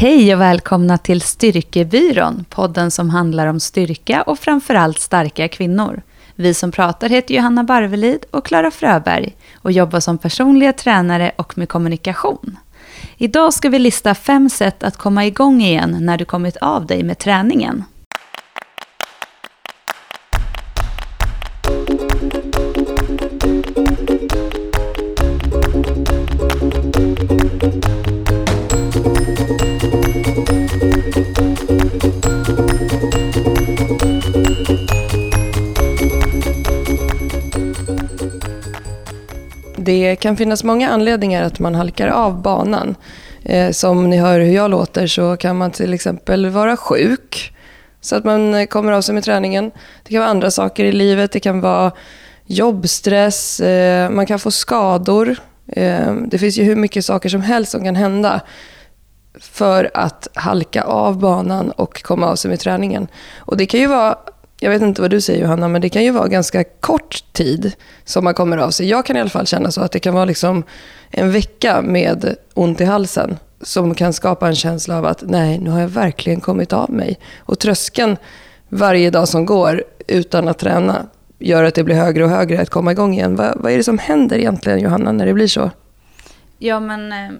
Hej och välkomna till Styrkebyrån, podden som handlar om styrka och framförallt starka kvinnor. Vi som pratar heter Johanna Barvelid och Klara Fröberg och jobbar som personliga tränare och med kommunikation. Idag ska vi lista fem sätt att komma igång igen när du kommit av dig med träningen. Det kan finnas många anledningar att man halkar av banan. Eh, som ni hör hur jag låter så kan man till exempel vara sjuk så att man kommer av sig med träningen. Det kan vara andra saker i livet. Det kan vara jobbstress, eh, man kan få skador. Eh, det finns ju hur mycket saker som helst som kan hända för att halka av banan och komma av sig med träningen. Och det kan ju vara jag vet inte vad du säger Johanna, men det kan ju vara ganska kort tid som man kommer av sig. Jag kan i alla fall känna så att det kan vara liksom en vecka med ont i halsen som kan skapa en känsla av att nej, nu har jag verkligen kommit av mig. Och tröskeln varje dag som går utan att träna gör att det blir högre och högre att komma igång igen. Vad, vad är det som händer egentligen Johanna när det blir så? Ja, men eh,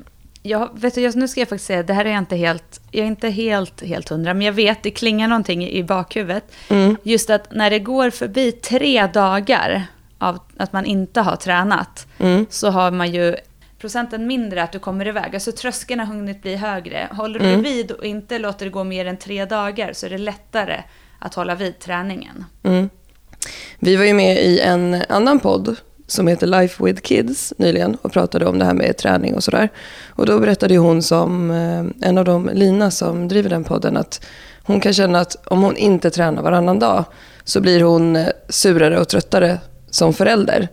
jag, vet du, nu ska jag faktiskt säga, det här är jag inte helt, jag är inte helt, helt hundra, men jag vet, det klingar någonting i bakhuvudet. Mm. Just att när det går förbi tre dagar av att man inte har tränat, mm. så har man ju procenten mindre att du kommer iväg. Alltså tröskeln har hunnit bli högre. Håller mm. du vid och inte låter det gå mer än tre dagar så är det lättare att hålla vid träningen. Mm. Vi var ju med i en annan podd som heter Life with Kids nyligen och pratade om det här med träning och sådär. Och då berättade hon som, eh, en av dem, Lina som driver den podden, att hon kan känna att om hon inte tränar varannan dag så blir hon eh, surare och tröttare som förälder.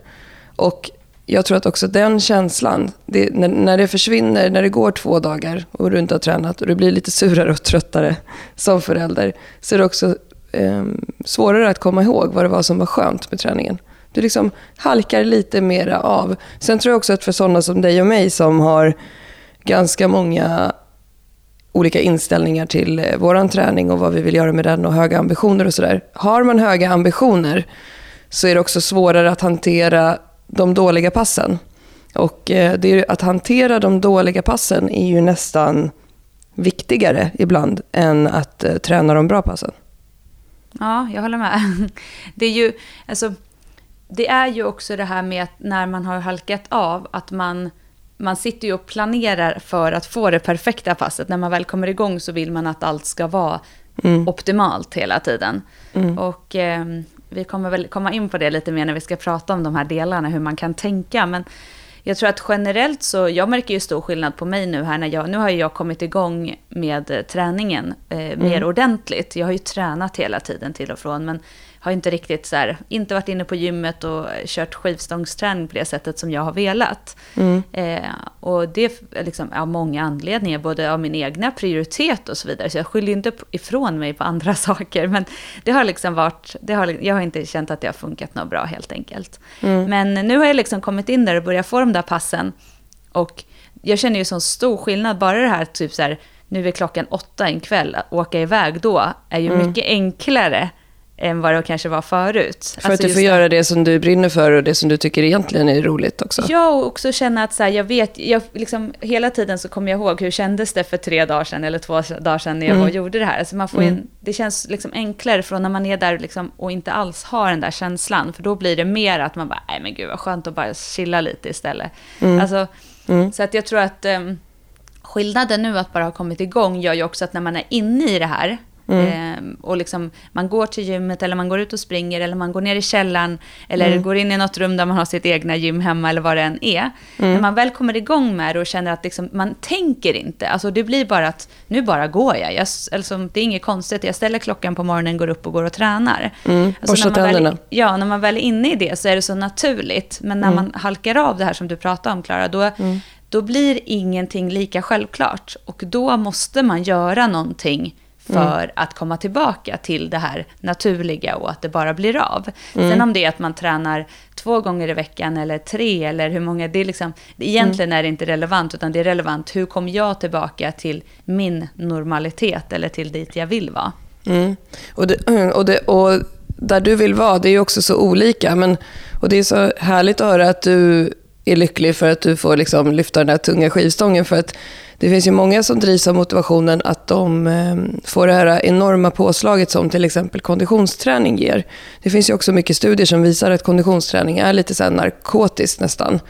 Och jag tror att också den känslan, det, när, när, det försvinner, när det går två dagar och du inte har tränat och du blir lite surare och tröttare som förälder, så är det också eh, svårare att komma ihåg vad det var som var skönt med träningen. Du liksom halkar lite mera av. Sen tror jag också att för sådana som dig och mig som har ganska många olika inställningar till eh, vår träning och vad vi vill göra med den och höga ambitioner och sådär. Har man höga ambitioner så är det också svårare att hantera de dåliga passen. Och eh, det är, att hantera de dåliga passen är ju nästan viktigare ibland än att eh, träna de bra passen. Ja, jag håller med. Det är ju, alltså, det är ju också det här med att när man har halkat av, att man, man sitter ju och planerar för att få det perfekta passet. När man väl kommer igång så vill man att allt ska vara mm. optimalt hela tiden. Mm. Och eh, vi kommer väl komma in på det lite mer när vi ska prata om de här delarna, hur man kan tänka. Men jag tror att generellt så, jag märker ju stor skillnad på mig nu här när jag, nu har jag kommit igång med träningen eh, mer mm. ordentligt. Jag har ju tränat hela tiden till och från, men har inte riktigt så här, inte varit inne på gymmet och kört skivstångsträning på det sättet som jag har velat. Mm. Eh, och det är liksom av många anledningar, både av min egna prioritet och så vidare. Så jag skyller inte ifrån mig på andra saker. Men det har liksom varit, det har, jag har inte känt att det har funkat något bra helt enkelt. Mm. Men nu har jag liksom kommit in där och börjat få de där passen. Och jag känner ju sån stor skillnad, bara det här typ så här, nu är klockan åtta en kväll, att åka iväg då är ju mm. mycket enklare än vad det kanske var förut. För alltså att du får göra det som du brinner för och det som du tycker egentligen är roligt också. Ja, och också känna att så här, jag vet, jag, liksom, hela tiden så kommer jag ihåg hur kändes det för tre dagar sedan eller två dagar sedan när jag mm. gjorde det här. Alltså man får mm. en, det känns liksom enklare från när man är där liksom, och inte alls har den där känslan. För då blir det mer att man bara, nej men gud vad skönt att bara chilla lite istället. Mm. Alltså, mm. Så att jag tror att um, skillnaden nu att bara ha kommit igång gör ju också att när man är inne i det här, Mm. Eh, och liksom, man går till gymmet eller man går ut och springer eller man går ner i källaren eller mm. går in i något rum där man har sitt egna gym hemma eller vad det än är. Mm. När man väl kommer igång med det och känner att liksom, man tänker inte, alltså det blir bara att nu bara går jag. jag alltså, det är inget konstigt, jag ställer klockan på morgonen, går upp och går och tränar. Mm. Alltså, när man väl, ja, när man väl är inne i det så är det så naturligt. Men när mm. man halkar av det här som du pratade om Klara, då, mm. då blir ingenting lika självklart. Och då måste man göra någonting för mm. att komma tillbaka till det här naturliga och att det bara blir av. Mm. Sen om det är att man tränar två gånger i veckan eller tre eller hur många, det är liksom, egentligen är det inte relevant utan det är relevant hur kommer jag tillbaka till min normalitet eller till dit jag vill vara. Mm. Och, det, och, det, och där du vill vara, det är ju också så olika. Men, och det är så härligt att höra att du är lycklig för att du får liksom lyfta den där tunga skivstången. För att det finns ju många som drivs av motivationen att de eh, får det här enorma påslaget som till exempel konditionsträning ger. Det finns ju också mycket studier som visar att konditionsträning är lite så här narkotiskt nästan.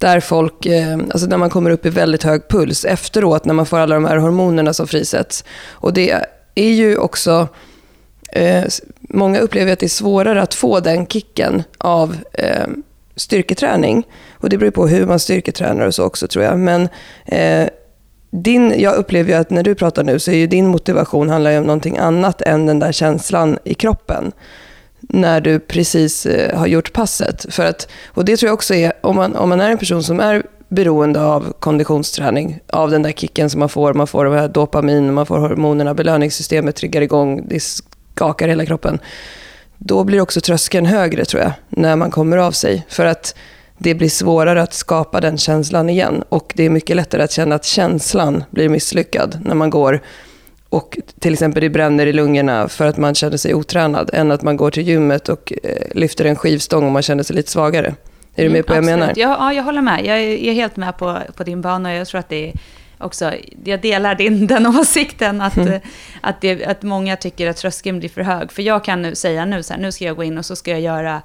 Där folk, eh, alltså när man kommer upp i väldigt hög puls efteråt, när man får alla de här hormonerna som frisätts. Och det är ju också... Eh, många upplever att det är svårare att få den kicken av eh, styrketräning. Och det beror på hur man styrketränar och så också tror jag. Men eh, din, jag upplever ju att när du pratar nu så är ju din motivation handlar ju om någonting annat än den där känslan i kroppen. När du precis eh, har gjort passet. För att, och det tror jag också är, om man, om man är en person som är beroende av konditionsträning, av den där kicken som man får, man får här dopamin, man får hormonerna, belöningssystemet triggar igång, det skakar hela kroppen. Då blir också tröskeln högre tror jag, när man kommer av sig. För att det blir svårare att skapa den känslan igen. Och det är mycket lättare att känna att känslan blir misslyckad när man går och till exempel det bränner i lungorna för att man känner sig otränad, än att man går till gymmet och eh, lyfter en skivstång och man känner sig lite svagare. Är du med på vad jag menar? Ja, ja, jag håller med. Jag är, jag är helt med på, på din bana och jag tror att det är också, jag delar din, den åsikten att, mm. att, det, att många tycker att tröskeln blir för hög. För jag kan nu säga nu så här, nu ska jag gå in och så ska jag göra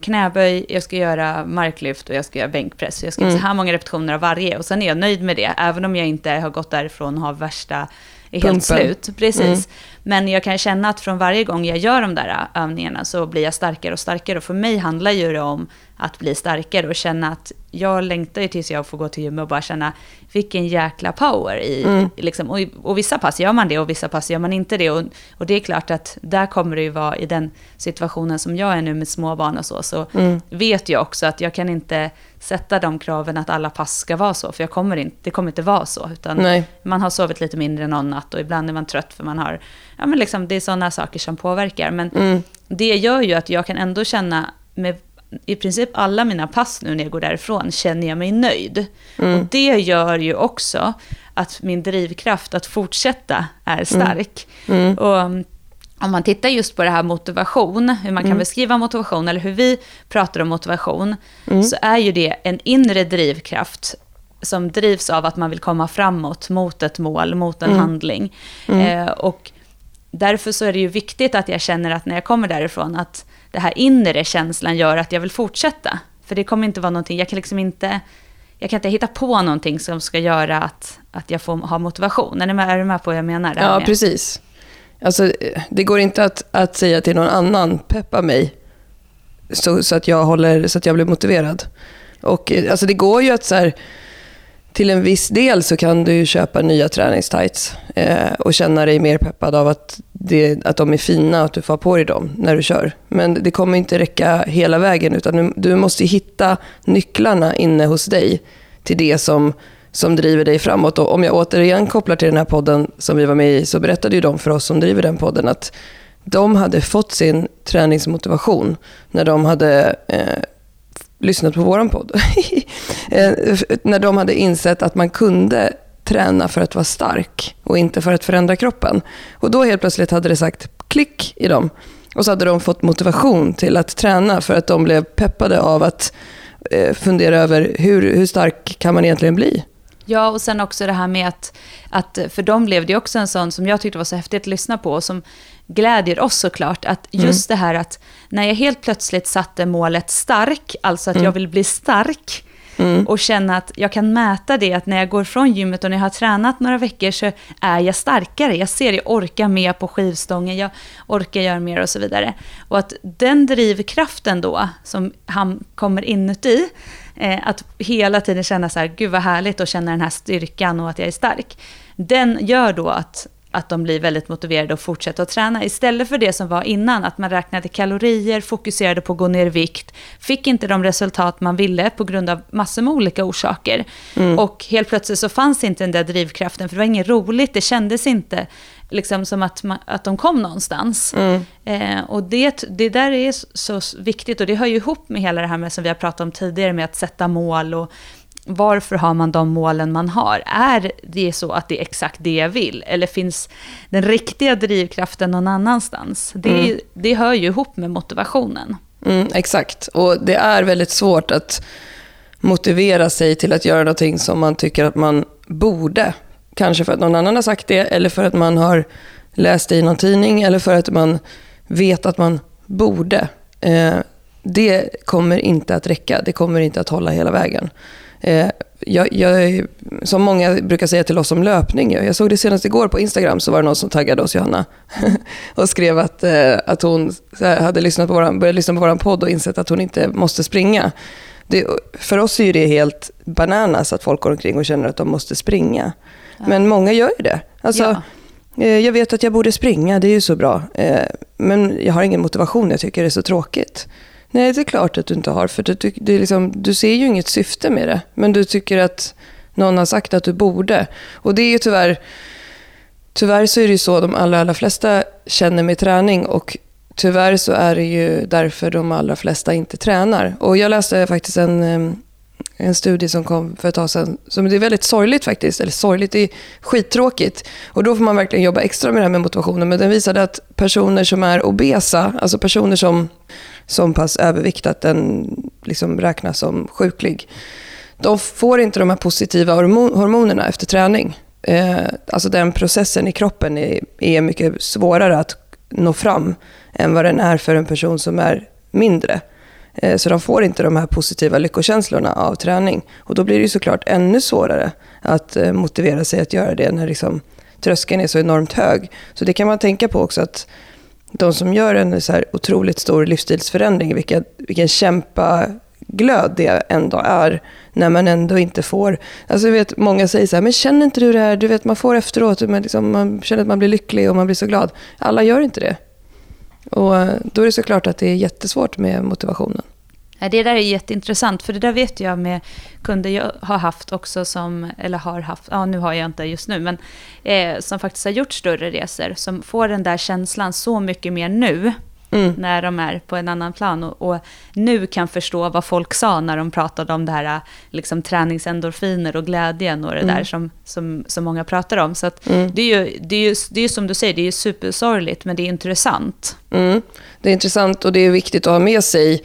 knäböj, jag ska göra marklyft och jag ska göra bänkpress. Jag ska göra mm. så här många repetitioner av varje och sen är jag nöjd med det, även om jag inte har gått därifrån och har värsta, är helt slut. Precis. Mm. Men jag kan känna att från varje gång jag gör de där övningarna så blir jag starkare och starkare. Och för mig handlar ju det om att bli starkare och känna att jag längtar ju tills jag får gå till gymmet och bara känna vilken jäkla power i, mm. liksom, och, och vissa pass gör man det och vissa pass gör man inte det. Och, och det är klart att där kommer det ju vara i den situationen som jag är nu med småbarn och så, så mm. vet jag också att jag kan inte sätta de kraven att alla pass ska vara så, för jag kommer inte, det kommer inte vara så. Utan Nej. man har sovit lite mindre någon natt och ibland är man trött för man har, ja men liksom det är sådana saker som påverkar. Men mm. det gör ju att jag kan ändå känna med i princip alla mina pass nu när jag går därifrån känner jag mig nöjd. Mm. Och det gör ju också att min drivkraft att fortsätta är mm. stark. Mm. Och um, om man tittar just på det här motivation, hur man kan mm. beskriva motivation, eller hur vi pratar om motivation, mm. så är ju det en inre drivkraft som drivs av att man vill komma framåt mot ett mål, mot en mm. handling. Eh, och därför så är det ju viktigt att jag känner att när jag kommer därifrån, att det här inre känslan gör att jag vill fortsätta. För det kommer inte vara någonting, jag kan liksom inte, jag kan inte hitta på någonting som ska göra att, att jag får ha motivation. Är du med, är du med på vad jag menar? Ja, med? precis. Alltså, det går inte att, att säga till någon annan, peppa mig, så, så, att, jag håller, så att jag blir motiverad. Och, alltså, det går ju att så här, till en viss del så kan du köpa nya träningstights eh, och känna dig mer peppad av att, det, att de är fina och att du får på dig dem när du kör. Men det kommer inte räcka hela vägen utan du, du måste hitta nycklarna inne hos dig till det som, som driver dig framåt. Och om jag återigen kopplar till den här podden som vi var med i så berättade ju de för oss som driver den podden att de hade fått sin träningsmotivation när de hade eh, lyssnat på vår podd. Eh, när de hade insett att man kunde träna för att vara stark och inte för att förändra kroppen. Och då helt plötsligt hade det sagt klick i dem. Och så hade de fått motivation till att träna för att de blev peppade av att eh, fundera över hur, hur stark kan man egentligen bli? Ja, och sen också det här med att, att för dem blev det också en sån som jag tyckte var så häftigt att lyssna på, som glädjer oss såklart, att mm. just mm. det här att när jag helt plötsligt satte målet stark, alltså att mm. jag vill bli stark, Mm. Och känna att jag kan mäta det, att när jag går från gymmet och när jag har tränat några veckor så är jag starkare. Jag ser, jag orkar mer på skivstången, jag orkar göra mer och så vidare. Och att den drivkraften då, som han kommer inuti, eh, att hela tiden känna så här, gud vad härligt och känna den här styrkan och att jag är stark. Den gör då att att de blir väldigt motiverade att fortsätta att träna. Istället för det som var innan, att man räknade kalorier, fokuserade på att gå ner i vikt, fick inte de resultat man ville på grund av massor med olika orsaker. Mm. Och helt plötsligt så fanns inte den där drivkraften, för det var inget roligt, det kändes inte liksom som att, man, att de kom någonstans. Mm. Eh, och det, det där är så viktigt och det hör ju ihop med hela det här med som vi har pratat om tidigare med att sätta mål och varför har man de målen man har? Är det så att det är exakt det jag vill? Eller finns den riktiga drivkraften någon annanstans? Det, mm. det hör ju ihop med motivationen. Mm, exakt, och det är väldigt svårt att motivera sig till att göra någonting som man tycker att man borde. Kanske för att någon annan har sagt det, eller för att man har läst det i någon tidning, eller för att man vet att man borde. Eh, det kommer inte att räcka. Det kommer inte att hålla hela vägen. Eh, jag, jag, som många brukar säga till oss om löpning, jag såg det senast igår på Instagram, så var det någon som taggade oss, Johanna, och skrev att, eh, att hon hade lyssnat på våran, börjat lyssna på vår podd och insett att hon inte måste springa. Det, för oss är det helt bananas att folk går omkring och känner att de måste springa. Ja. Men många gör ju det. Alltså, ja. Eh, jag vet att jag borde springa, det är ju så bra. Men jag har ingen motivation, jag tycker det är så tråkigt. Nej, det är klart att du inte har. För du, du, liksom, du ser ju inget syfte med det. Men du tycker att någon har sagt att du borde. Och det är ju tyvärr... Tyvärr så är det ju så de allra, allra flesta känner med träning. Och tyvärr så är det ju därför de allra flesta inte tränar. Och jag läste faktiskt en, eh, en studie som kom för ett tag sedan. Som det är väldigt sorgligt faktiskt. Eller sorgligt, det är skittråkigt. Och då får man verkligen jobba extra med det här med motivationen. Men den visade att personer som är obesa, alltså personer som så pass övervikt att den liksom räknas som sjuklig. De får inte de här positiva hormonerna efter träning. Eh, alltså den processen i kroppen är, är mycket svårare att nå fram än vad den är för en person som är mindre. Eh, så de får inte de här positiva lyckokänslorna av träning. Och då blir det såklart ännu svårare att eh, motivera sig att göra det när liksom tröskeln är så enormt hög. Så det kan man tänka på också att de som gör en så här otroligt stor livsstilsförändring, vilken, kämpa kämpaglöd det ändå är när man ändå inte får... Alltså vet, många säger så här, men känner inte du det här? Du vet, man får efteråt, men liksom, man känner att man blir lycklig och man blir så glad. Alla gör inte det. Och då är det såklart att det är jättesvårt med motivationen. Det där är jätteintressant, för det där vet jag med kunder jag har haft också som, eller har haft, ja nu har jag inte just nu, men eh, som faktiskt har gjort större resor, som får den där känslan så mycket mer nu, mm. när de är på en annan plan och, och, nu kan förstå vad folk sa när de pratade om det här liksom, träningsendorfiner och glädjen och det mm. där som, som, som många pratar om. Så mm. det, är ju, det, är ju, det är som du säger, det är ju supersorgligt, men det är intressant. Mm. Det är intressant och det är viktigt att ha med sig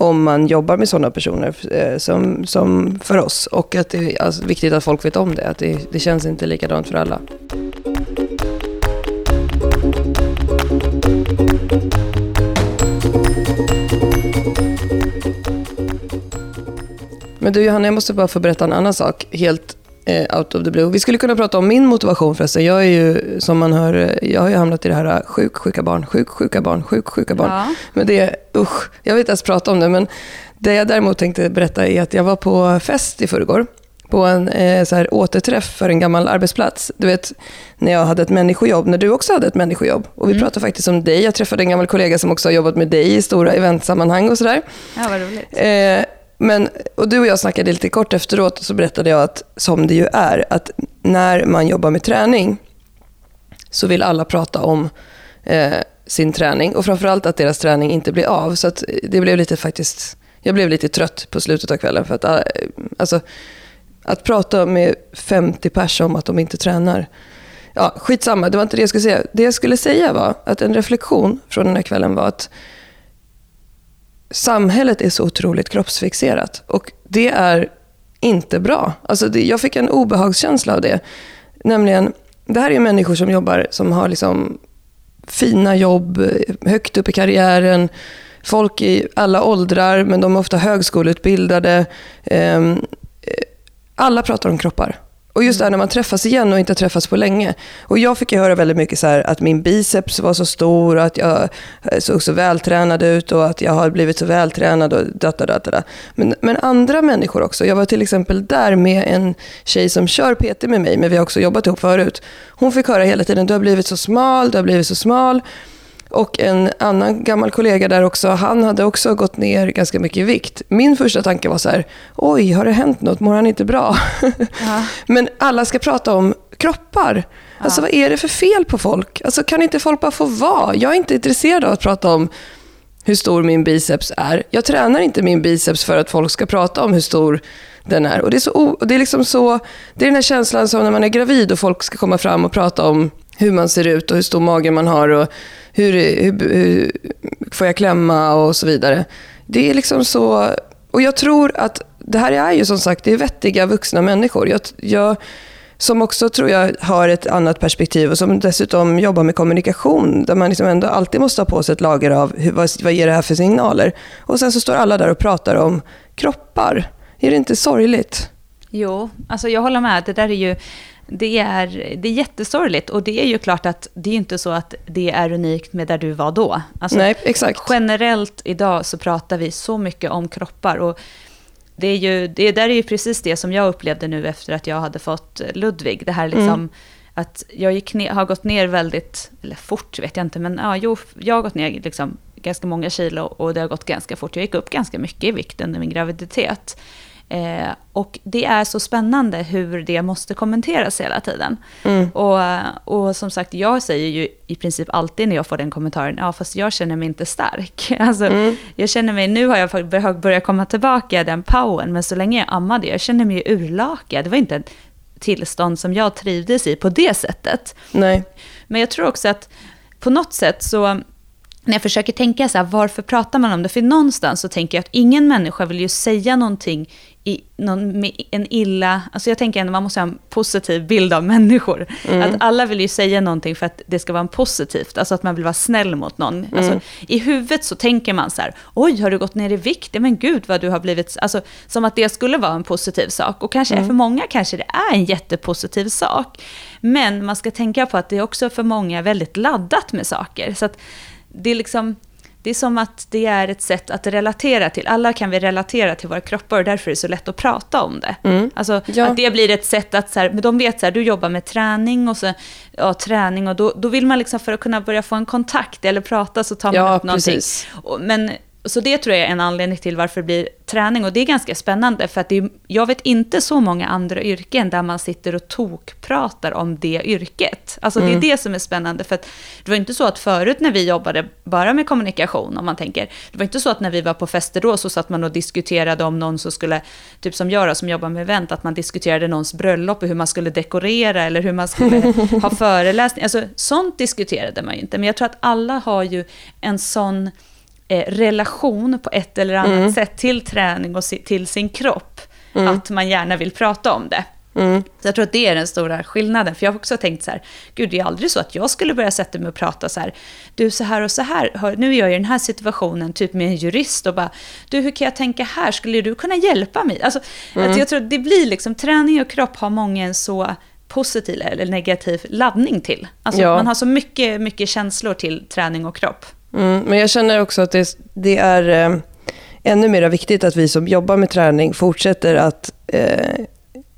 om man jobbar med sådana personer eh, som, som för oss. Och att det är alltså, viktigt att folk vet om det, att det, det känns inte likadant för alla. Men du Johanna, jag måste bara få berätta en annan sak. Helt out of the blue. Vi skulle kunna prata om min motivation förresten. Jag är ju, som man hör, eh, jag har ju hamnat i det här eh, sjuk, sjuka barn, sjuk, sjuka barn, sjuk, sjuka barn. Ja. Men det, usch, jag vill inte ens prata om det. Men det jag däremot tänkte berätta är att jag var på fest i förrgår. På en eh, så här, återträff för en gammal arbetsplats. Du vet, när jag hade ett människojobb, när du också hade ett människojobb. Och vi mm. pratade faktiskt om dig. Jag träffade en gammal kollega som också har jobbat med dig i stora eventsammanhang och sådär. Ja, vad roligt. Eh, men, och du och jag snackade lite kort efteråt och så berättade jag att, som det ju är, att när man jobbar med träning så vill alla prata om eh, sin träning och framförallt att deras träning inte blir av. Så att det blev lite faktiskt, jag blev lite trött på slutet av kvällen för att eh, alltså, att prata med 50 personer om att de inte tränar. Ja, skitsamma, det var inte det jag skulle säga. Det jag skulle säga var att en reflektion från den här kvällen var att samhället är så otroligt kroppsfixerat. Och det är inte bra. Alltså det, jag fick en obehagskänsla av det. Nämligen, det här är människor som jobbar, som har liksom fina jobb, högt upp i karriären, folk i alla åldrar, men de är ofta högskoleutbildade. Ehm, eh, alla pratar om kroppar. Och just det här när man träffas igen och inte träffats på länge. Och jag fick ju höra väldigt mycket så här, att min biceps var så stor och att jag såg så vältränad ut och att jag har blivit så vältränad och data, data, data. Men, men andra människor också. Jag var till exempel där med en tjej som kör PT med mig, men vi har också jobbat ihop förut. Hon fick höra hela tiden, du har blivit så smal, du har blivit så smal. Och en annan gammal kollega där också, han hade också gått ner ganska mycket i vikt. Min första tanke var så här, oj, har det hänt något? Mår han inte bra? Ja. Men alla ska prata om kroppar. Alltså vad är det för fel på folk? Alltså kan inte folk bara få vara? Jag är inte intresserad av att prata om hur stor min biceps är. Jag tränar inte min biceps för att folk ska prata om hur stor den är. Och det är, så, och det är liksom så, det är den här känslan som när man är gravid och folk ska komma fram och prata om hur man ser ut och hur stor mage man har och hur, hur, hur får jag klämma och så vidare. Det är liksom så, och jag tror att det här är ju som sagt, det är vettiga vuxna människor. Jag, jag, som också tror jag har ett annat perspektiv och som dessutom jobbar med kommunikation där man liksom ändå alltid måste ha på sig ett lager av hur, vad, vad ger det här för signaler. Och sen så står alla där och pratar om kroppar. Är det inte sorgligt? Jo, alltså jag håller med. Det där är ju det är, det är jättesorgligt och det är ju klart att det är inte så att det är unikt med där du var då. Alltså, Nej, exakt. Generellt idag så pratar vi så mycket om kroppar och det är ju, det där är ju precis det som jag upplevde nu efter att jag hade fått Ludvig. Det här liksom mm. att jag ner, har gått ner väldigt, eller fort vet jag inte, men ja, jo, jag har gått ner liksom ganska många kilo och det har gått ganska fort. Jag gick upp ganska mycket i vikt under min graviditet. Eh, och det är så spännande hur det måste kommenteras hela tiden. Mm. Och, och som sagt, jag säger ju i princip alltid när jag får den kommentaren, ja fast jag känner mig inte stark. Alltså, mm. Jag känner mig, nu har jag börjat komma tillbaka den powern, men så länge jag ammade, jag känner mig urlakad. Det var inte ett tillstånd som jag trivdes i på det sättet. Nej. Men jag tror också att på något sätt så när jag försöker tänka så här, varför pratar man om det? För någonstans så tänker jag att ingen människa vill ju säga någonting i någon, en illa... Alltså jag tänker att man måste ha en positiv bild av människor. Mm. Att alla vill ju säga någonting för att det ska vara en positivt, alltså att man vill vara snäll mot någon. Mm. Alltså, I huvudet så tänker man så här, oj har du gått ner i vikt? Men gud vad du har blivit... Alltså, som att det skulle vara en positiv sak. Och kanske mm. för många kanske det är en jättepositiv sak. Men man ska tänka på att det är också för många väldigt laddat med saker. Så att det är liksom det är som att det är ett sätt att relatera till. Alla kan vi relatera till våra kroppar och därför är det så lätt att prata om det. Mm. Alltså ja. att det blir ett sätt att, så här, de vet så här, du jobbar med träning och så, ja, träning och då, då vill man liksom för att kunna börja få en kontakt eller prata så tar man ja, upp någonting. Precis. Men så det tror jag är en anledning till varför det blir träning. Och det är ganska spännande, för att det är, jag vet inte så många andra yrken där man sitter och tokpratar om det yrket. Alltså mm. det är mm. det som är spännande, för att det var inte så att förut när vi jobbade bara med kommunikation, om man tänker, det var inte så att när vi var på fester då så satt man och diskuterade om någon som skulle, typ som jag då, som jobbar med event, att man diskuterade någons bröllop och hur man skulle dekorera eller hur man skulle ha föreläsning. Alltså sånt diskuterade man ju inte, men jag tror att alla har ju en sån eh, relation på ett eller annat mm. sätt till träning och till sin kropp. Mm. Att man gärna vill prata om det. Mm. Så jag tror att det är den stora skillnaden. För jag har också tänkt så här, gud det är aldrig så att jag skulle börja sätta mig och prata så här, du så här och så här, nu är jag i den här situationen, typ med en jurist och bara, du hur kan jag tänka här, skulle du kunna hjälpa mig? Alltså, mm. att jag tror att det blir liksom, träning och kropp har många en så positiv eller negativ laddning till. Alltså ja. man har så mycket, mycket känslor till träning och kropp. Mm, men jag känner också att det, det är eh, ännu mer viktigt att vi som jobbar med träning fortsätter att eh,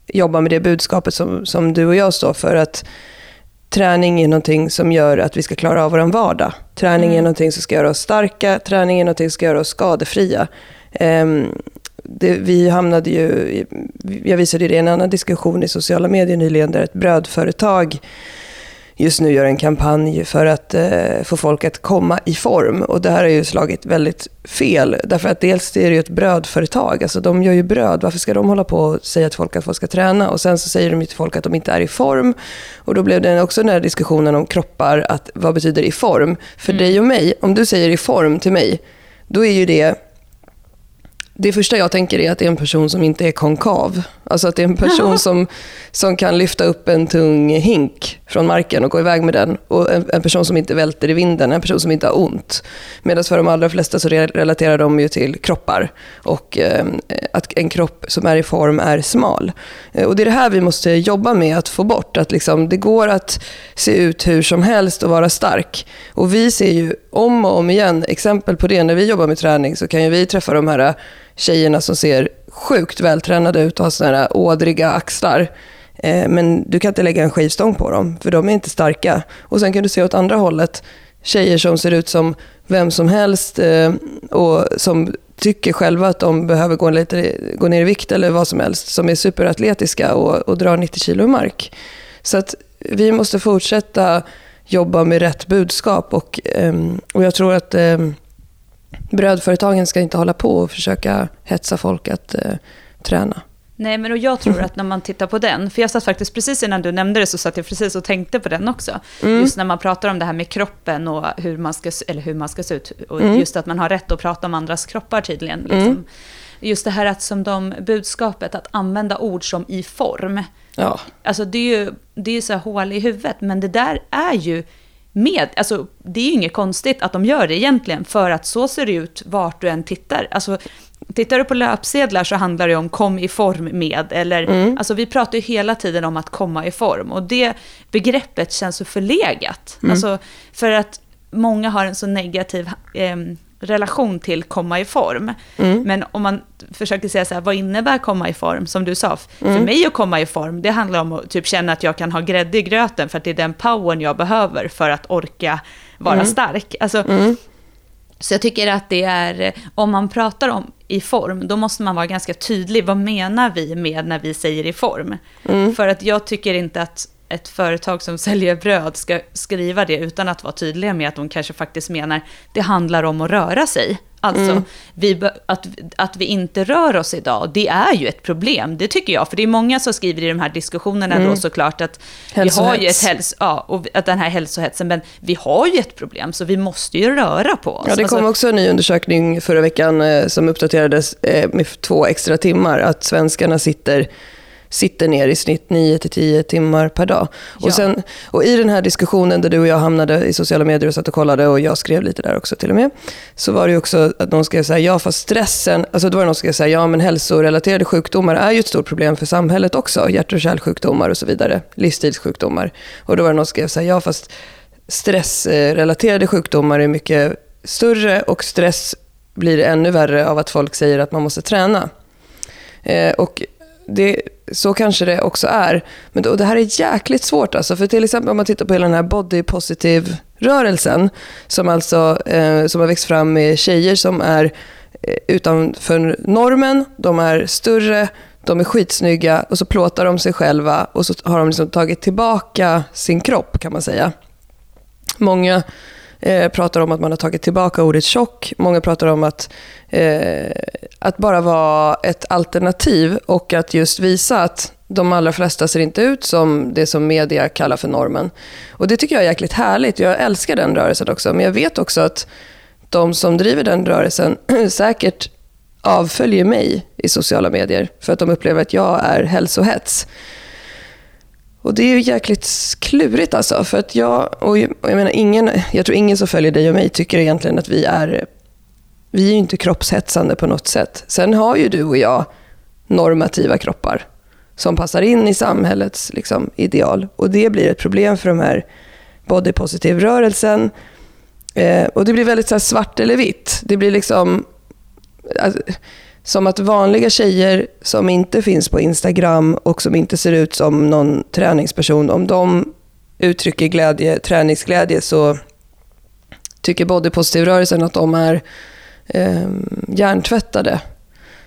jobba med det budskapet som, som du och jag står för. Att träning är någonting som gör att vi ska klara av vår vardag. Träning mm. är någonting som ska göra oss starka, träning är någonting som ska göra oss skadefria. Eh, det, vi hamnade ju, jag visade det i en annan diskussion i sociala medier nyligen, där ett brödföretag just nu gör en kampanj för att eh, få folk att komma i form. Och det här har ju slagit väldigt fel. Därför att dels är det ju ett brödföretag. Alltså de gör ju bröd. Varför ska de hålla på och säga till folk att folk ska träna? Och sen så säger de ju till folk att de inte är i form. Och då blev det också den här diskussionen om kroppar. Att vad betyder i form? För mm. dig och mig, om du säger i form till mig, då är ju det det första jag tänker är att det är en person som inte är konkav. Alltså att det är en person som, som kan lyfta upp en tung hink från marken och gå iväg med den. Och en, en person som inte välter i vinden, en person som inte har ont. Medan för de allra flesta så relaterar de ju till kroppar. Och eh, att en kropp som är i form är smal. Eh, och det är det här vi måste jobba med att få bort. Att liksom, det går att se ut hur som helst och vara stark. Och vi ser ju om och om igen exempel på det. När vi jobbar med träning så kan ju vi träffa de här eh, tjejerna som ser sjukt vältränade ut och har sådana här ådriga axlar. Eh, men du kan inte lägga en skivstång på dem, för de är inte starka. Och sen kan du se åt andra hållet, tjejer som ser ut som vem som helst eh, och som tycker själva att de behöver gå, lite, gå ner i vikt eller vad som helst, som är superatletiska och, och drar 90 kilo i mark. Så att vi måste fortsätta jobba med rätt budskap och, ehm, och jag tror att ehm, brödföretagen ska inte hålla på och försöka hetsa folk att eh, träna. Nej, men och jag tror att när man tittar på den, för jag satt faktiskt precis innan du nämnde det så satt jag precis och tänkte på den också. Mm. Just när man pratar om det här med kroppen och hur man ska, eller hur man ska se ut. Och mm. just att man har rätt att prata om andras kroppar tydligen. Liksom. Mm. Just det här att som de budskapet, att använda ord som i form. Ja. Alltså det är ju det är så här hål i huvudet, men det där är ju med, alltså det är ju inget konstigt att de gör det egentligen, för att så ser det ut vart du än tittar. Alltså Tittar du på löpsedlar så handlar det om kom i form med, eller mm. alltså vi pratar ju hela tiden om att komma i form och det begreppet känns så förlegat. Mm. Alltså för att många har en så negativ eh, relation till komma i form. Mm. Men om man försöker säga så här, vad innebär komma i form? Som du sa, mm. för mig att komma i form, det handlar om att typ känna att jag kan ha grädde i gröten, för att det är den powern jag behöver för att orka vara mm. stark. Alltså, mm. Så jag tycker att det är, om man pratar om i form, då måste man vara ganska tydlig. Vad menar vi med när vi säger i form? Mm. För att jag tycker inte att ett företag som säljer bröd ska skriva det utan att vara tydliga med att de kanske faktiskt menar det handlar om att röra sig. Alltså, mm. vi, att, att vi inte rör oss idag, det är ju ett problem. Det tycker jag, för det är många som skriver i de här diskussionerna mm. då såklart att vi har ju ett häls ja, och att den här hälsohetsen, men vi har ju ett problem, så vi måste ju röra på oss. Ja, det kom alltså, också en ny undersökning förra veckan eh, som uppdaterades eh, med två extra timmar, att svenskarna sitter sitter ner i snitt 9-10 timmar per dag. Ja. Och, sen, och i den här diskussionen där du och jag hamnade i sociala medier och satt och kollade och jag skrev lite där också till och med. Så var det också att någon skrev så här, ja fast stressen, alltså då var det någon som skrev så här, ja men hälsorelaterade sjukdomar är ju ett stort problem för samhället också. Hjärt och kärlsjukdomar och så vidare, livsstilssjukdomar. Och då var det någon som skrev så här, ja fast stressrelaterade sjukdomar är mycket större och stress blir ännu värre av att folk säger att man måste träna. Eh, och det, så kanske det också är. Men och det här är jäkligt svårt. Alltså. För till exempel om man tittar på hela den här body positive-rörelsen. Som alltså eh, som har växt fram med tjejer som är eh, utanför normen. De är större, de är skitsnygga och så plåtar de sig själva. Och så har de liksom tagit tillbaka sin kropp kan man säga. Många eh, pratar om att man har tagit tillbaka ordet tjock. Många pratar om att, eh, att bara vara ett alternativ och att just visa att de allra flesta ser inte ut som det som media kallar för normen. Och Det tycker jag är jäkligt härligt. Jag älskar den rörelsen också. Men jag vet också att de som driver den rörelsen säkert avföljer mig i sociala medier för att de upplever att jag är hälsohets. Och det är ju jäkligt klurigt alltså. För att jag, och jag menar ingen, jag tror ingen som följer dig och mig tycker egentligen att vi är, vi är ju inte kroppshetsande på något sätt. Sen har ju du och jag normativa kroppar som passar in i samhällets liksom, ideal. Och det blir ett problem för de här body positive-rörelsen. Eh, och det blir väldigt så svart eller vitt. Det blir liksom... Alltså, som att vanliga tjejer som inte finns på Instagram och som inte ser ut som någon träningsperson, om de uttrycker glädje, träningsglädje så tycker bodypositiv-rörelsen att de är eh, hjärntvättade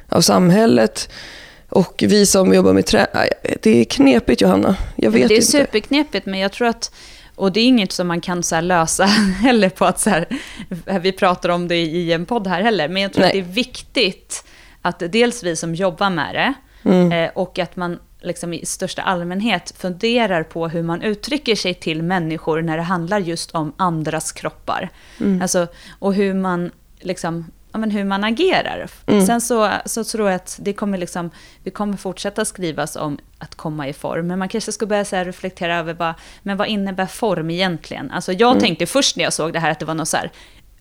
av samhället. Och vi som jobbar med träning, det är knepigt Johanna. Jag vet det är inte. superknepigt, men jag tror att och det är inget som man kan så lösa heller på att så här, vi pratar om det i en podd här heller, men jag tror Nej. att det är viktigt att dels vi som jobbar med det mm. eh, och att man liksom i största allmänhet funderar på hur man uttrycker sig till människor när det handlar just om andras kroppar. Mm. Alltså, och hur man, liksom, ja, men hur man agerar. Mm. Sen så, så tror jag att det kommer liksom, vi kommer fortsätta skrivas om att komma i form. Men man kanske ska börja så reflektera över bara, men vad innebär form egentligen? Alltså jag mm. tänkte först när jag såg det här att det var något så här,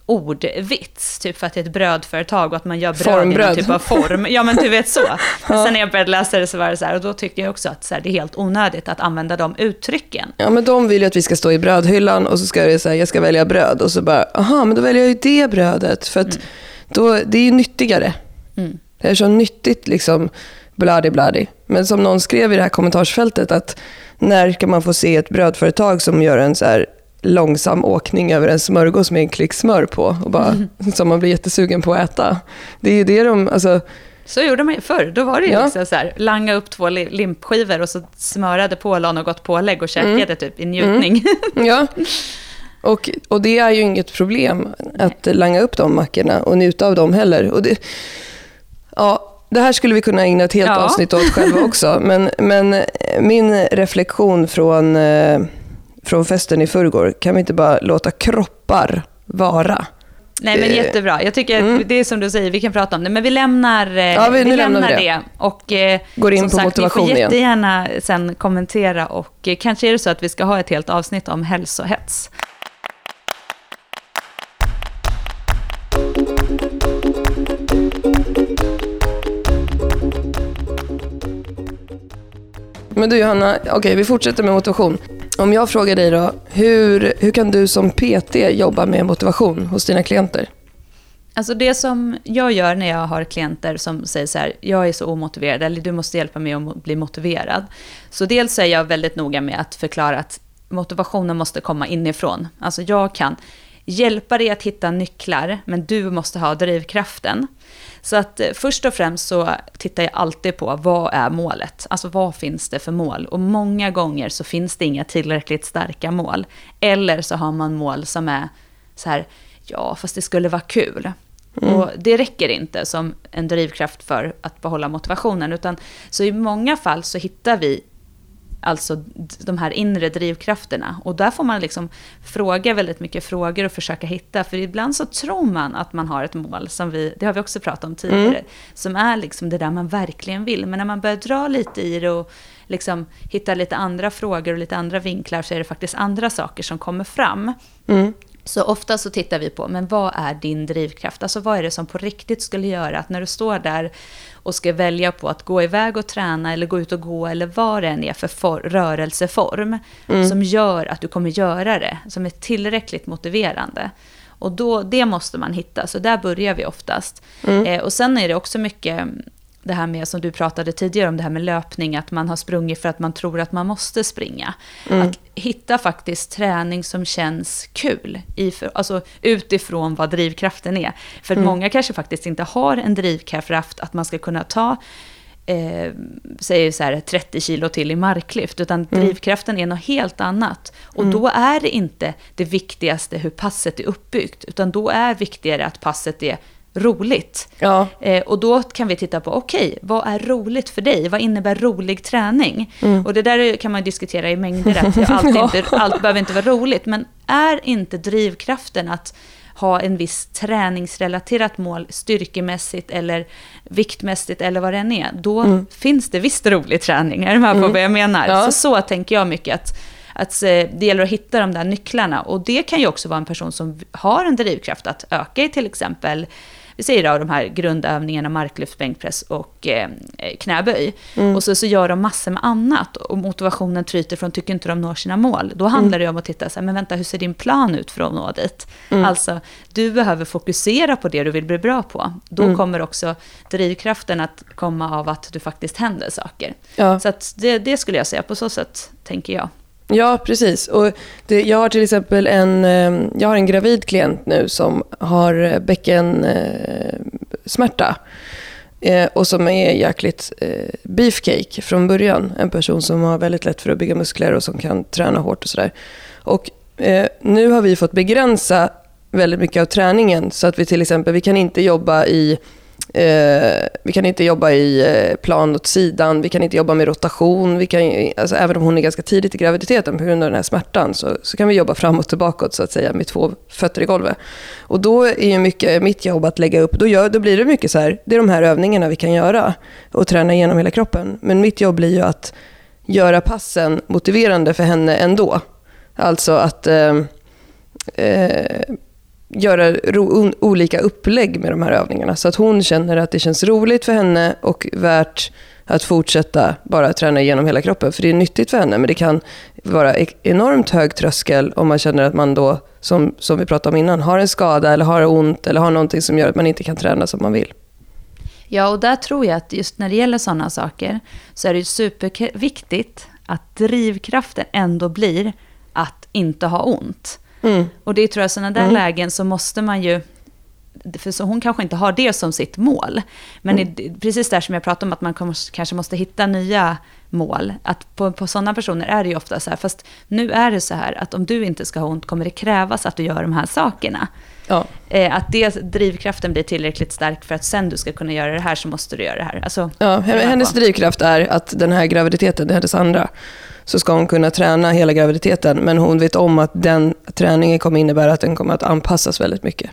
ordvits, typ för att det är ett brödföretag och att man gör bröd Formbröd. i någon typ av form. Ja men du vet så. ja. Sen när jag började läsa det så var det så här, och då tycker jag också att så här, det är helt onödigt att använda de uttrycken. Ja men de vill ju att vi ska stå i brödhyllan och så ska jag säga, jag ska välja bröd och så bara, aha men då väljer jag ju det brödet för att mm. då, det är ju nyttigare. Mm. Det är så nyttigt liksom, bladi bladi. Men som någon skrev i det här kommentarsfältet att när kan man få se ett brödföretag som gör en så här långsam åkning över en smörgås med en klick smör på och bara, mm. som man blir jättesugen på att äta. Det är ju det de, alltså, Så gjorde man ju förr. Då var det ju Ja. liksom så här, langa upp två li- limpskivor och så smörade på, la något pålägg och käkade Mm. typ i njutning. Ja. Och, och det är ju inget problem att langa upp de mackorna och njuta av dem heller. Och det, ja, det här skulle vi kunna ägna ett helt Ja. avsnitt åt själva också. Men, men min reflektion från, eh, från festen i förrgår, kan vi inte bara låta kroppar vara? Nej men Eh, jättebra. Jag tycker mm. det är som du säger, vi kan prata om det. Men vi lämnar, eh, Ja, vi- vi lämnar det. det. Och eh, Går in som på sagt, motivation ni får igen. jättegärna sen kommentera och kanske är det så att vi ska ha ett helt avsnitt om hälsohets. Men du Johanna, okej vi fortsätter med motivation. Om jag frågar dig då, hur, hur kan du som PT jobba med motivation hos dina klienter? Alltså det som jag gör när jag har klienter som säger så här, jag är så omotiverad, eller du måste hjälpa mig att bli motiverad. Så dels är jag väldigt noga med att förklara att motivationen måste komma inifrån. Alltså jag kan hjälpa dig att hitta nycklar, men du måste ha drivkraften. Så att eh, först och främst så tittar jag alltid på vad är målet? Alltså vad finns det för mål? Och många gånger så finns det inga tillräckligt starka mål. Eller så har man mål som är så här, ja fast det skulle vara kul. Och det räcker inte som en drivkraft för att behålla motivationen. Utan, så i många fall så hittar vi alltså de här inre drivkrafterna. Och där får man liksom fråga väldigt mycket frågor och försöka hitta. För ibland så tror man att man har ett mål, som vi, det har vi också pratat om tidigare, som är liksom det där man verkligen vill. Men när man börjar dra lite i det och liksom hitta lite andra frågor och lite andra vinklar så är det faktiskt andra saker som kommer fram. Mm. Så ofta så tittar vi på, men vad är din drivkraft? Alltså vad är det som på riktigt skulle göra att när du står där och ska välja på att gå iväg och träna eller gå ut och gå eller vad det än är för for, rörelseform som gör att du kommer göra det, som är tillräckligt motiverande. Och då, det måste man hitta, så där börjar vi oftast. Eh, och sen är det också mycket det här med, som du pratade tidigare om, det här med löpning, att man har sprungit för att man tror att man måste springa. Att hitta faktiskt träning som känns kul, i för, alltså utifrån vad drivkraften är. För många kanske faktiskt inte har en drivkraft att man ska kunna ta eh, säger så här, 30 kilo till i marklyft, utan drivkraften är något helt annat. Och då är det inte det viktigaste hur passet är uppbyggt, utan då är viktigare att passet är roligt. Ja, Eh, och då kan vi titta på, okej, vad är roligt för dig? Vad innebär rolig träning? Och det där kan man diskutera i mängder, att Ja. inte, allt behöver inte vara roligt. Men är inte drivkraften att ha en viss träningsrelaterat mål, styrkemässigt eller viktmässigt eller vad det än är, då finns det visst rolig träning. Är du med på vad jag menar? Ja. Så, så tänker jag mycket att att eh, det gäller att hitta de där nycklarna. Och det kan ju också vara en person som har en drivkraft att öka i till exempel, vi säger då de här grundövningarna, marklyft, bänkpress och eh, knäböj. Och så, så gör de massor med annat och motivationen tryter från tycker inte de når sina mål. Då handlar det om att titta, så här, men vänta, hur ser din plan ut för att nå dit? Alltså, du behöver fokusera på det du vill bli bra på. Då kommer också drivkraften att komma av att du faktiskt händer saker. ja. Så det, det skulle jag säga, på så sätt tänker jag. Ja, precis. Och det, jag har till exempel en, ehm, jag har en gravid klient nu som har eh, bäckensmärta. Eh, eh, och som är jäkligt beefcake från början. En person som har väldigt lätt för att bygga muskler och som kan träna hårt och sådär. Och nu har vi fått begränsa väldigt mycket av träningen. Så att vi till exempel, vi kan inte jobba i Eh, vi kan inte jobba i eh, plan åt sidan, vi kan inte jobba med rotation. Vi kan, alltså, även om hon är ganska tidigt i graviditeten på grund av den här smärtan så, så kan vi jobba framåt och bakåt så att säga med två fötter i golvet. Och då är ju mycket mitt jobb att lägga upp, då, gör, då blir det mycket så här, det är de här övningarna vi kan göra och träna igenom hela kroppen. Men mitt jobb blir ju att göra passen motiverande för henne ändå. Alltså att eh, eh, göra ro, olika upplägg med de här övningarna. Så att hon känner att det känns roligt för henne och värt att fortsätta bara träna igenom hela kroppen. För det är nyttigt för henne, men det kan vara e, enormt hög tröskel om man känner att man då, som, som vi pratade om innan, har en skada eller har ont eller har någonting som gör att man inte kan träna som man vill. Ja, och där tror jag att just när det gäller sådana saker så är det superviktigt att drivkraften ändå blir att inte ha ont. Mm. Och det tror jag, sådana där lägen så måste man ju för så hon kanske inte har det som sitt mål. Men mm. det, precis där som jag pratade om, att man kanske måste hitta nya mål. Att på, på sådana personer är det ju ofta så här, fast nu är det så här att om du inte ska ha ont kommer det krävas att du gör de här sakerna. Ja. Eh, att det, drivkraften blir tillräckligt stark för att sen du ska kunna göra det här så måste du göra det här. Alltså, ja, hennes drivkraft är att den här graviditeten, det är hennes andra, så ska hon kunna träna hela graviditeten. Men hon vet om att den träningen kommer innebära att den kommer att anpassas väldigt mycket.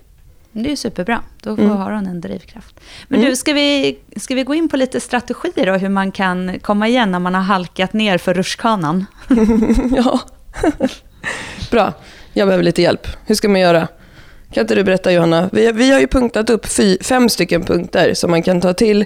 Det är superbra. Då mm. har hon en drivkraft. Men mm. du, ska vi, ska vi gå in på lite strategier då, hur man kan komma igen när man har halkat ner för rutschkanan? ja, bra. Jag behöver lite hjälp. Hur ska man göra? Kan inte du berätta Johanna? Vi, vi har ju punktat upp fy, fem stycken punkter som man kan ta till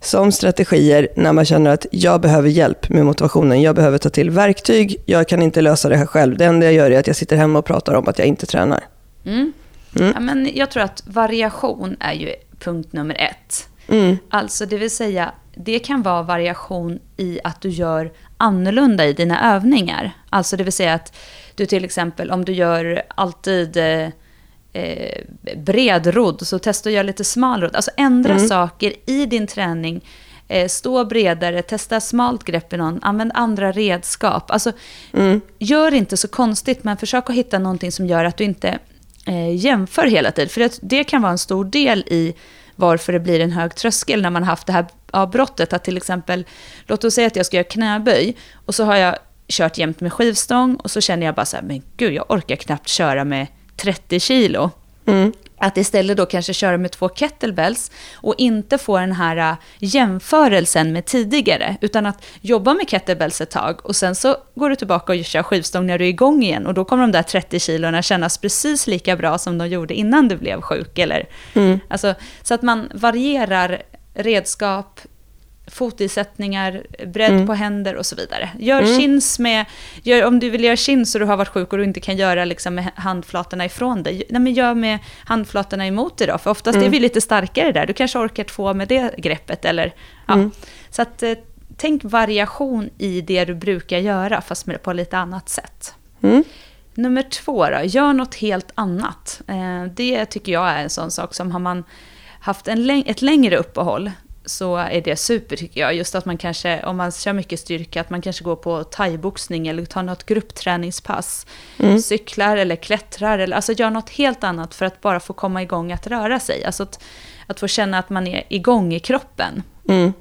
som strategier när man känner att jag behöver hjälp med motivationen. Jag behöver ta till verktyg. Jag kan inte lösa det här själv. Det enda jag gör är att jag sitter hemma och pratar om att jag inte tränar. Mm. Mm. Ja, men jag tror att variation är ju punkt nummer ett. Mm. Alltså det vill säga, det kan vara variation i att du gör annorlunda i dina övningar. Alltså det vill säga att du till exempel, om du gör alltid eh, eh bred rodd, så testa att göra lite smal rodd. Alltså ändra mm. saker i din träning. Eh, stå bredare, testa smalt grepp i någon, använd andra redskap. Alltså, mm. gör inte så konstigt, men försök att hitta någonting som gör att du inte eh, jämför hela tiden. För det, det kan vara en stor del i varför det blir en hög tröskel när man har haft det här avbrottet. Att till exempel, låt oss säga att jag ska göra knäböj och så har jag kört jämt med skivstång och så känner jag bara så här, men gud, jag orkar knappt köra med 30 kilo. Mm. Att istället då kanske köra med två kettlebells och inte få den här äh, jämförelsen med tidigare, utan att jobba med kettlebells ett tag och sen så går du tillbaka och kör skivstång när du är igång igen och då kommer de där 30 kilona kännas precis lika bra som de gjorde innan du blev sjuk. Eller, mm. alltså, så att man varierar redskap, fotisättningar, bredd mm. på händer och så vidare. Gör mm. chins med, gör, om du vill göra chins och du har varit sjuk och du inte kan göra liksom med handflatorna ifrån dig, nej men gör med handflatorna emot dig då, för oftast mm. är vi lite starkare där, du kanske orkar två med det greppet eller, ja. Mm. Så att eh, tänk variation i det du brukar göra, fast på lite annat sätt. Mm. Nummer två då, gör något helt annat. Eh, det tycker jag är en sån sak som har man haft en, ett längre uppehåll så är det super tycker jag. Just att man kanske, om man kör mycket styrka, att man kanske går på thaiboxning eller tar något gruppträningspass. Mm. Cyklar eller klättrar, eller, alltså gör något helt annat för att bara få komma igång att röra sig. Alltså att, att få känna att man är igång i kroppen. Mm.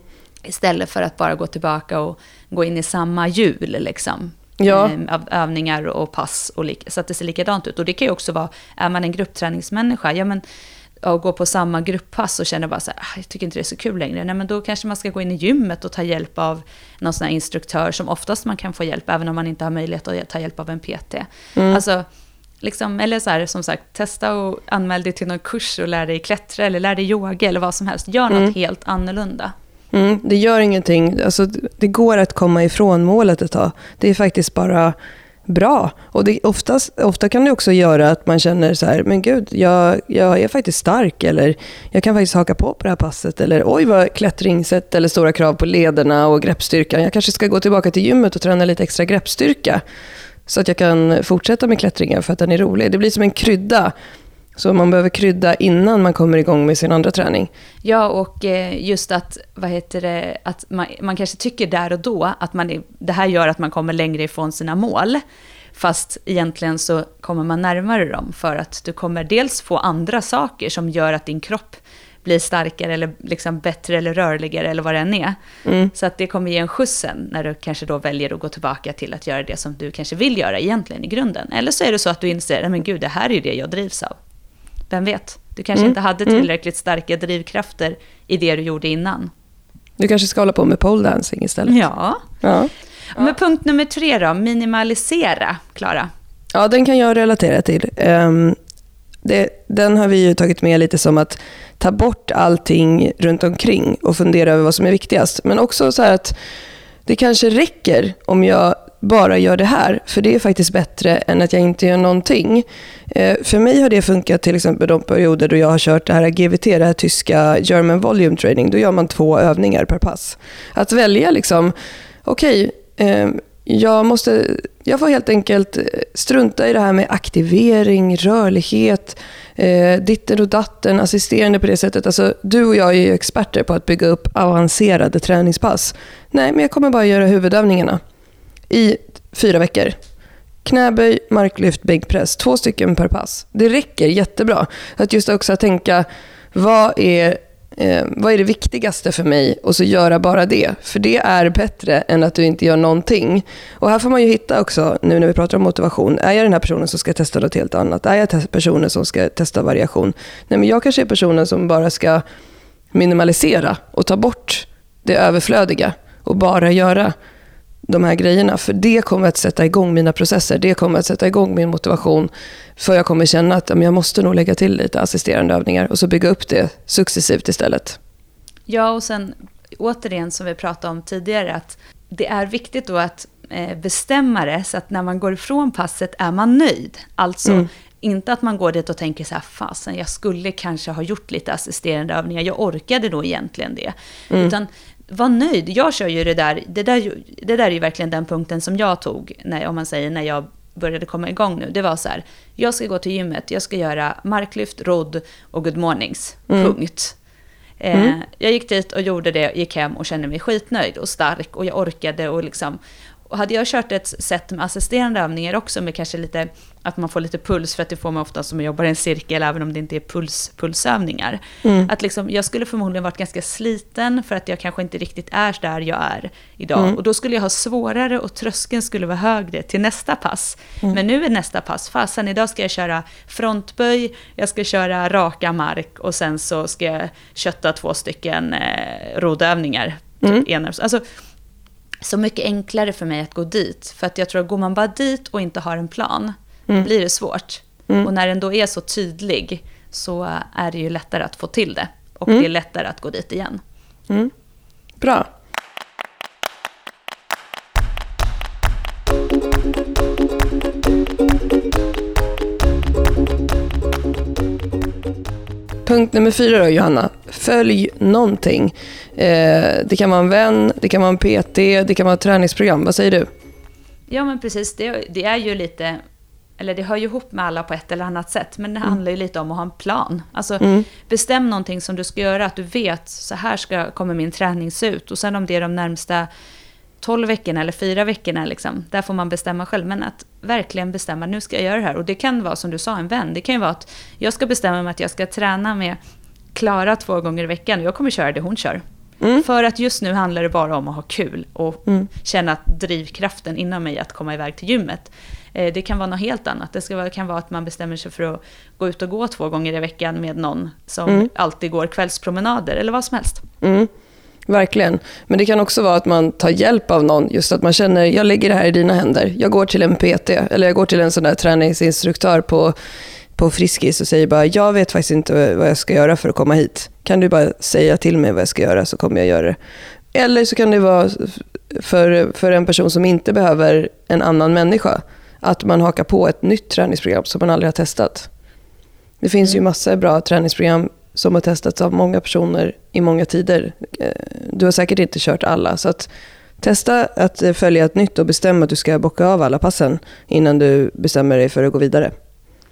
Istället för att bara gå tillbaka och gå in i samma hjul liksom. Ja. Ehm, av övningar och pass och så att det ser likadant ut. Och det kan ju också vara, är man en gruppträningsmänniska, ja men och gå på samma grupppass och känner bara så här, ah, jag tycker inte det är så kul längre. Nej, men då kanske man ska gå in i gymmet och ta hjälp av någon sån här instruktör som oftast man kan få hjälp, även om man inte har möjlighet att ta hjälp av en PT. Mm. Alltså, liksom, eller så här, som sagt, testa och anmäl dig till någon kurs och lär dig klättra eller lär dig yoga eller vad som helst. Gör något mm. helt annorlunda. Mm, det gör ingenting. Alltså, det går att komma ifrån målet ett tag. Det är faktiskt bara bra. Och det, oftast, ofta kan det också göra att man känner så här, men gud, jag, jag är faktiskt stark. Eller jag kan faktiskt haka på på det här passet. Eller oj vad klättringssätt eller stora krav på lederna och greppstyrkan. Jag kanske ska gå tillbaka till gymmet och träna lite extra greppstyrka. Så att jag kan fortsätta med klättringen för att den är rolig. Det blir som en krydda. Så man behöver krydda innan man kommer igång med sin andra träning. Ja, och eh, just att, vad heter det, att man, man kanske tycker där och då att man, det här gör att man kommer längre ifrån sina mål. Fast egentligen så kommer man närmare dem för att du kommer dels få andra saker som gör att din kropp blir starkare eller liksom bättre eller rörligare eller vad det än är. Mm. Så att det kommer ge en skjuts sen när du kanske då väljer att gå tillbaka till att göra det som du kanske vill göra egentligen i grunden. Eller så är det så att du inser, men gud det här är ju det jag drivs av. Vem vet? Du kanske mm. inte hade mm. tillräckligt starka drivkrafter i det du gjorde innan. Du kanske ska hålla på med pole dancing istället? Ja. ja. Men punkt nummer tre då, minimalisera, Klara. Ja, den kan jag relatera till. Um, det, den har vi ju tagit med lite som att ta bort allting runt omkring och fundera över vad som är viktigast. Men också så att det kanske räcker om jag bara gör det här, för det är faktiskt bättre än att jag inte gör någonting. Eh, för mig har det funkat till exempel de perioder då jag har kört det här GVT, det här tyska German Volume Training. Då gör man två övningar per pass. Att välja liksom, okej, okay, eh, jag, måste, jag får helt enkelt eh, strunta i det här med aktivering, rörlighet, eh, ditten och datten, assisterande på det sättet. Alltså, du och jag är ju experter på att bygga upp avancerade träningspass. Nej, men jag kommer bara göra huvudövningarna i fyra veckor. Knäböj, marklyft, bänkpress. Två stycken per pass. Det räcker jättebra. Att just också tänka, vad är, eh, vad är det viktigaste för mig? Och så göra bara det. För det är bättre än att du inte gör någonting. Och här får man ju hitta också, nu när vi pratar om motivation. Är jag den här personen som ska testa något helt annat? Är jag personen som ska testa variation? Nej, men jag kanske är personen som bara ska minimalisera och ta bort det överflödiga och bara göra de här grejerna. För det kommer att sätta igång mina processer. Det kommer att sätta igång min motivation. För jag kommer känna att jag måste nog lägga till lite assisterande övningar och så bygga upp det successivt istället. Ja, och sen återigen som vi pratade om tidigare, att det är viktigt då att eh, bestämma det så att när man går ifrån passet är man nöjd. Alltså mm. inte att man går dit och tänker så här, fasen jag skulle kanske ha gjort lite assisterande övningar, jag orkade då egentligen det. Mm. Utan var nöjd. Jag kör ju det där, det där, det där är ju verkligen den punkten som jag tog, när, om man säger när jag började komma igång nu. Det var så här, jag ska gå till gymmet, jag ska göra marklyft, rodd och good mornings. Mm. Punkt. Eh, mm. jag gick dit och gjorde det, gick hem och kände mig skitnöjd och stark och jag orkade och liksom och hade jag kört ett sätt med assisterande övningar också med kanske lite, att man får lite puls, för att det får man ofta som jobbar i en cirkel, även om det inte är puls, pulsövningar. Mm. Att liksom, jag skulle förmodligen varit ganska sliten, för att jag kanske inte riktigt är där jag är idag. Mm. Och då skulle jag ha svårare och tröskeln skulle vara högre till nästa pass. Mm. Men nu är nästa pass, fasen idag ska jag köra frontböj, jag ska köra raka mark och sen så ska jag kötta två stycken eh, rodövningar. Typ mm. Alltså, så mycket enklare för mig att gå dit. För att jag tror att går man bara dit och inte har en plan, mm. blir det svårt. Mm. Och när den då är så tydlig så är det ju lättare att få till det. Och mm. det är lättare att gå dit igen. Mm. Bra. Punkt nummer fyra då, Johanna. Följ någonting. Eh, det kan vara en vän, det kan vara en PT, det kan vara ett träningsprogram. Vad säger du? Ja, men precis. Det, det är ju lite eller det hör ju ihop med alla på ett eller annat sätt, men det mm. handlar ju lite om att ha en plan. Alltså mm. bestäm någonting som du ska göra, att du vet så här ska, kommer min träning se ut. Och sen om det är de närmsta 12 veckorna eller fyra veckorna, liksom, där får man bestämma själv. Men att verkligen bestämma, nu ska jag göra det här. Och det kan vara som du sa, en vän. Det kan ju vara att jag ska bestämma mig att jag ska träna med Klara två gånger i veckan. Jag kommer köra det hon kör. Mm. För att just nu handlar det bara om att ha kul och mm. känna att drivkraften inom mig att komma iväg till gymmet. Eh, det kan vara något helt annat. Det kan vara att man bestämmer sig för att gå ut och gå två gånger i veckan med någon som mm. alltid går kvällspromenader eller vad som helst. Mm. Verkligen. Men det kan också vara att man tar hjälp av någon. Just att man känner, jag lägger det här i dina händer. Jag går till en PT, eller jag går till en sån där träningsinstruktör på, på Friskis och säger bara, jag vet faktiskt inte vad jag ska göra för att komma hit. Kan du bara säga till mig vad jag ska göra så kommer jag göra det. Eller så kan det vara för, för en person som inte behöver en annan människa. Att man hakar på ett nytt träningsprogram som man aldrig har testat. Det finns mm. ju massor bra träningsprogram som har testats av många personer i många tider. Eh, du har säkert inte kört alla. Så att testa att följa ett nytt och bestämma att du ska bocka av alla passen innan du bestämmer dig för att gå vidare.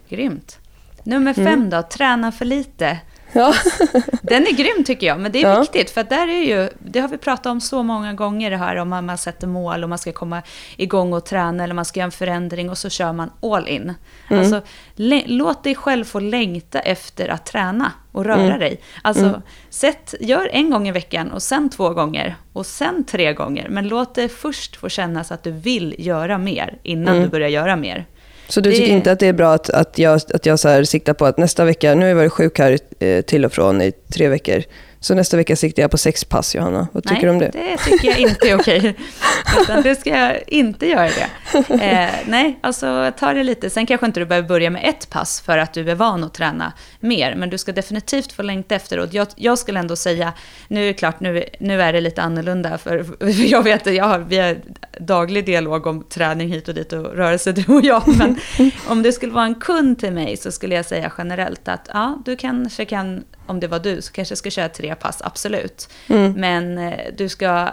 Grymt. Nummer fem mm. då, träna för lite. Ja. Den är grym tycker jag, men det är ja. viktigt för där är ju, det har vi pratat om så många gånger det här om att man sätter mål och man ska komma igång och träna eller man ska göra en förändring och så kör man all in. Mm. Alltså, låt dig själv få längta efter att träna och röra mm. dig. Alltså, mm. sätt, gör en gång i veckan och sen två gånger och sen tre gånger. Men låt det först få kännas att du vill göra mer innan mm. du börjar göra mer. Så du tycker det... inte att det är bra att, att jag, att jag så siktar på att nästa vecka, nu har jag varit sjuk här eh, till och från i tre veckor, så nästa vecka siktar jag på sex pass, Johanna. Vad tycker nej, du om det? det tycker jag inte är okej. Utan det ska jag inte göra det. Eh, nej, alltså ta det lite. Sen kanske inte du behöver börja med ett pass för att du är van att träna mer. Men du ska definitivt få längta efteråt. Jag, jag skulle ändå säga, nu är det klart, nu, nu är det lite annorlunda. För, för jag vet att jag har, vi har daglig dialog om träning hit och dit och rörelse, du och jag. Men om det skulle vara en kund till mig så skulle jag säga generellt att ja, du kanske kan om det var du, så kanske jag ska köra tre pass, absolut. Mm. Men eh, du ska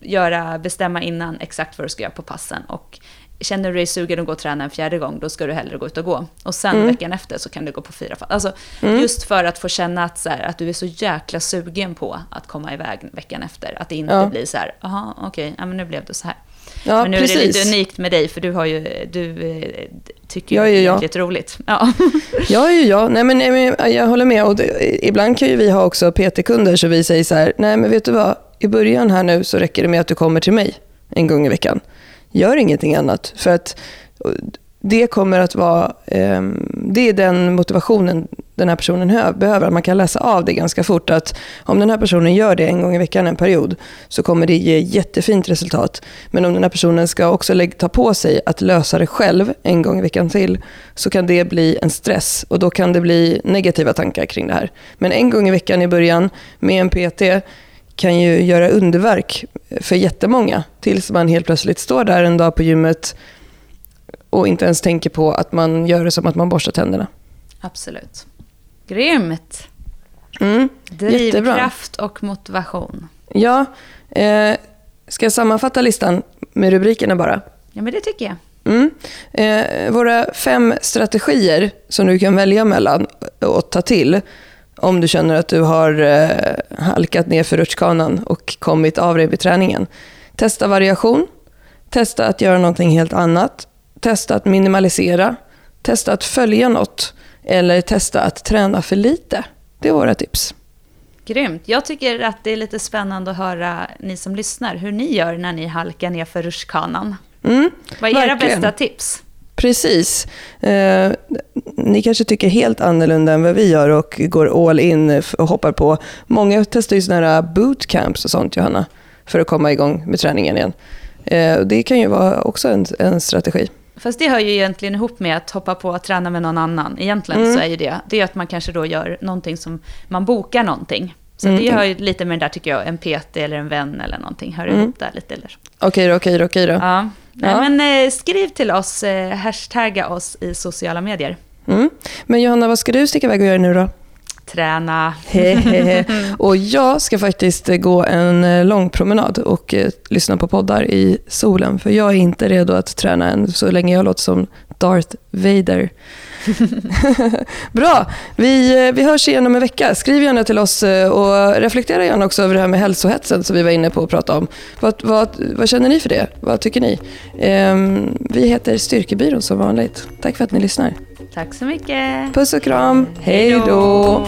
göra, bestämma innan exakt vad du ska göra på passen. Och känner du dig sugen att gå och träna en fjärde gång, då ska du hellre gå ut och gå. Och sen Mm. veckan efter så kan du gå på fyra fall. Alltså, Just för att få känna att, så här, att du är så jäkla sugen på att komma iväg veckan efter. Att det inte Ja. blir så här, jaha, okej, ja, men nu blev det så här. Ja, men nu precis. är det lite unikt med dig, för du, har ju, du eh, tycker ju Jag är det ju är jag. roligt. Ja. Ja, ja, ja. Nej, men, nej, men jag håller med. Och det, ibland kan ju vi ha också PT-kunder så vi säger så här, nej men vet du vad, i början här nu så räcker det med att du kommer till mig en gång i veckan. Gör ingenting annat. För att eh, det kommer att vara, ehm, det är den motivationen den här personen behöver. Man kan läsa av det ganska fort att om den här personen gör det en gång i veckan en period så kommer det ge jättefint resultat. Men om den här personen ska också ta på sig att lösa det själv en gång i veckan till så kan det bli en stress och då kan det bli negativa tankar kring det här. Men en gång i veckan i början med en PT kan ju göra underverk för jättemånga tills man helt plötsligt står där en dag på gymmet och inte ens tänker på att man gör det som att man borstar tänderna. Absolut. Grymt! Mm. Jättebra. Drivkraft och motivation. Ja, eh, ska jag sammanfatta listan med rubrikerna bara? Ja, men det tycker jag. Mm. Eh, våra fem strategier som du kan välja mellan och ta till om du känner att du har eh, halkat ner för rutschkanan och kommit av dig vid träningen. Testa variation, testa att göra någonting helt annat, testa att minimalisera, testa att följa något eller testa att träna för lite. Det är våra tips. Grymt. Jag tycker att det är lite spännande att höra, ni som lyssnar, hur ni gör när ni halkar ner för rutschkanan. Mm, Vad är era verkligen. bästa tips? Precis. Eh, ni kanske tycker helt annorlunda än vad vi gör och går all in och hoppar på. Många testar ju sådana här bootcamps och sånt, Johanna, för att komma igång med träningen igen. Eh, det kan ju vara också en, en strategi. Fast det hör ju egentligen ihop med att hoppa på att träna med någon annan. Egentligen Mm. så är ju det, det är att man kanske då gör någonting som, man bokar någonting. Så Mm. det hör ju lite med den där tycker jag, en PT eller en vän eller någonting, hör Mm. ihop där lite. Eller. Okej då, okej då, okej då. Ja. Nej, Ja. men eh, skriv till oss, eh, hashtagga oss i sociala medier. Mm. Men Johanna, vad ska du sticka iväg och göra nu då? Träna. Och jag ska faktiskt eh, gå en eh, lång promenad och eh, lyssna på poddar i solen. För jag är inte redo att träna än så länge jag låter som Darth Vader. Bra, vi, eh, vi hörs igen om en vecka. Skriv gärna till oss eh, och reflektera gärna också över det här med hälsohetsen som vi var inne på att prata om. Vad, vad, vad känner ni för det? Vad tycker ni? Ehm, vi heter Styrkebyrån som vanligt. Tack för att ni lyssnar. Tack så mycket. Puss och kram. Hej då!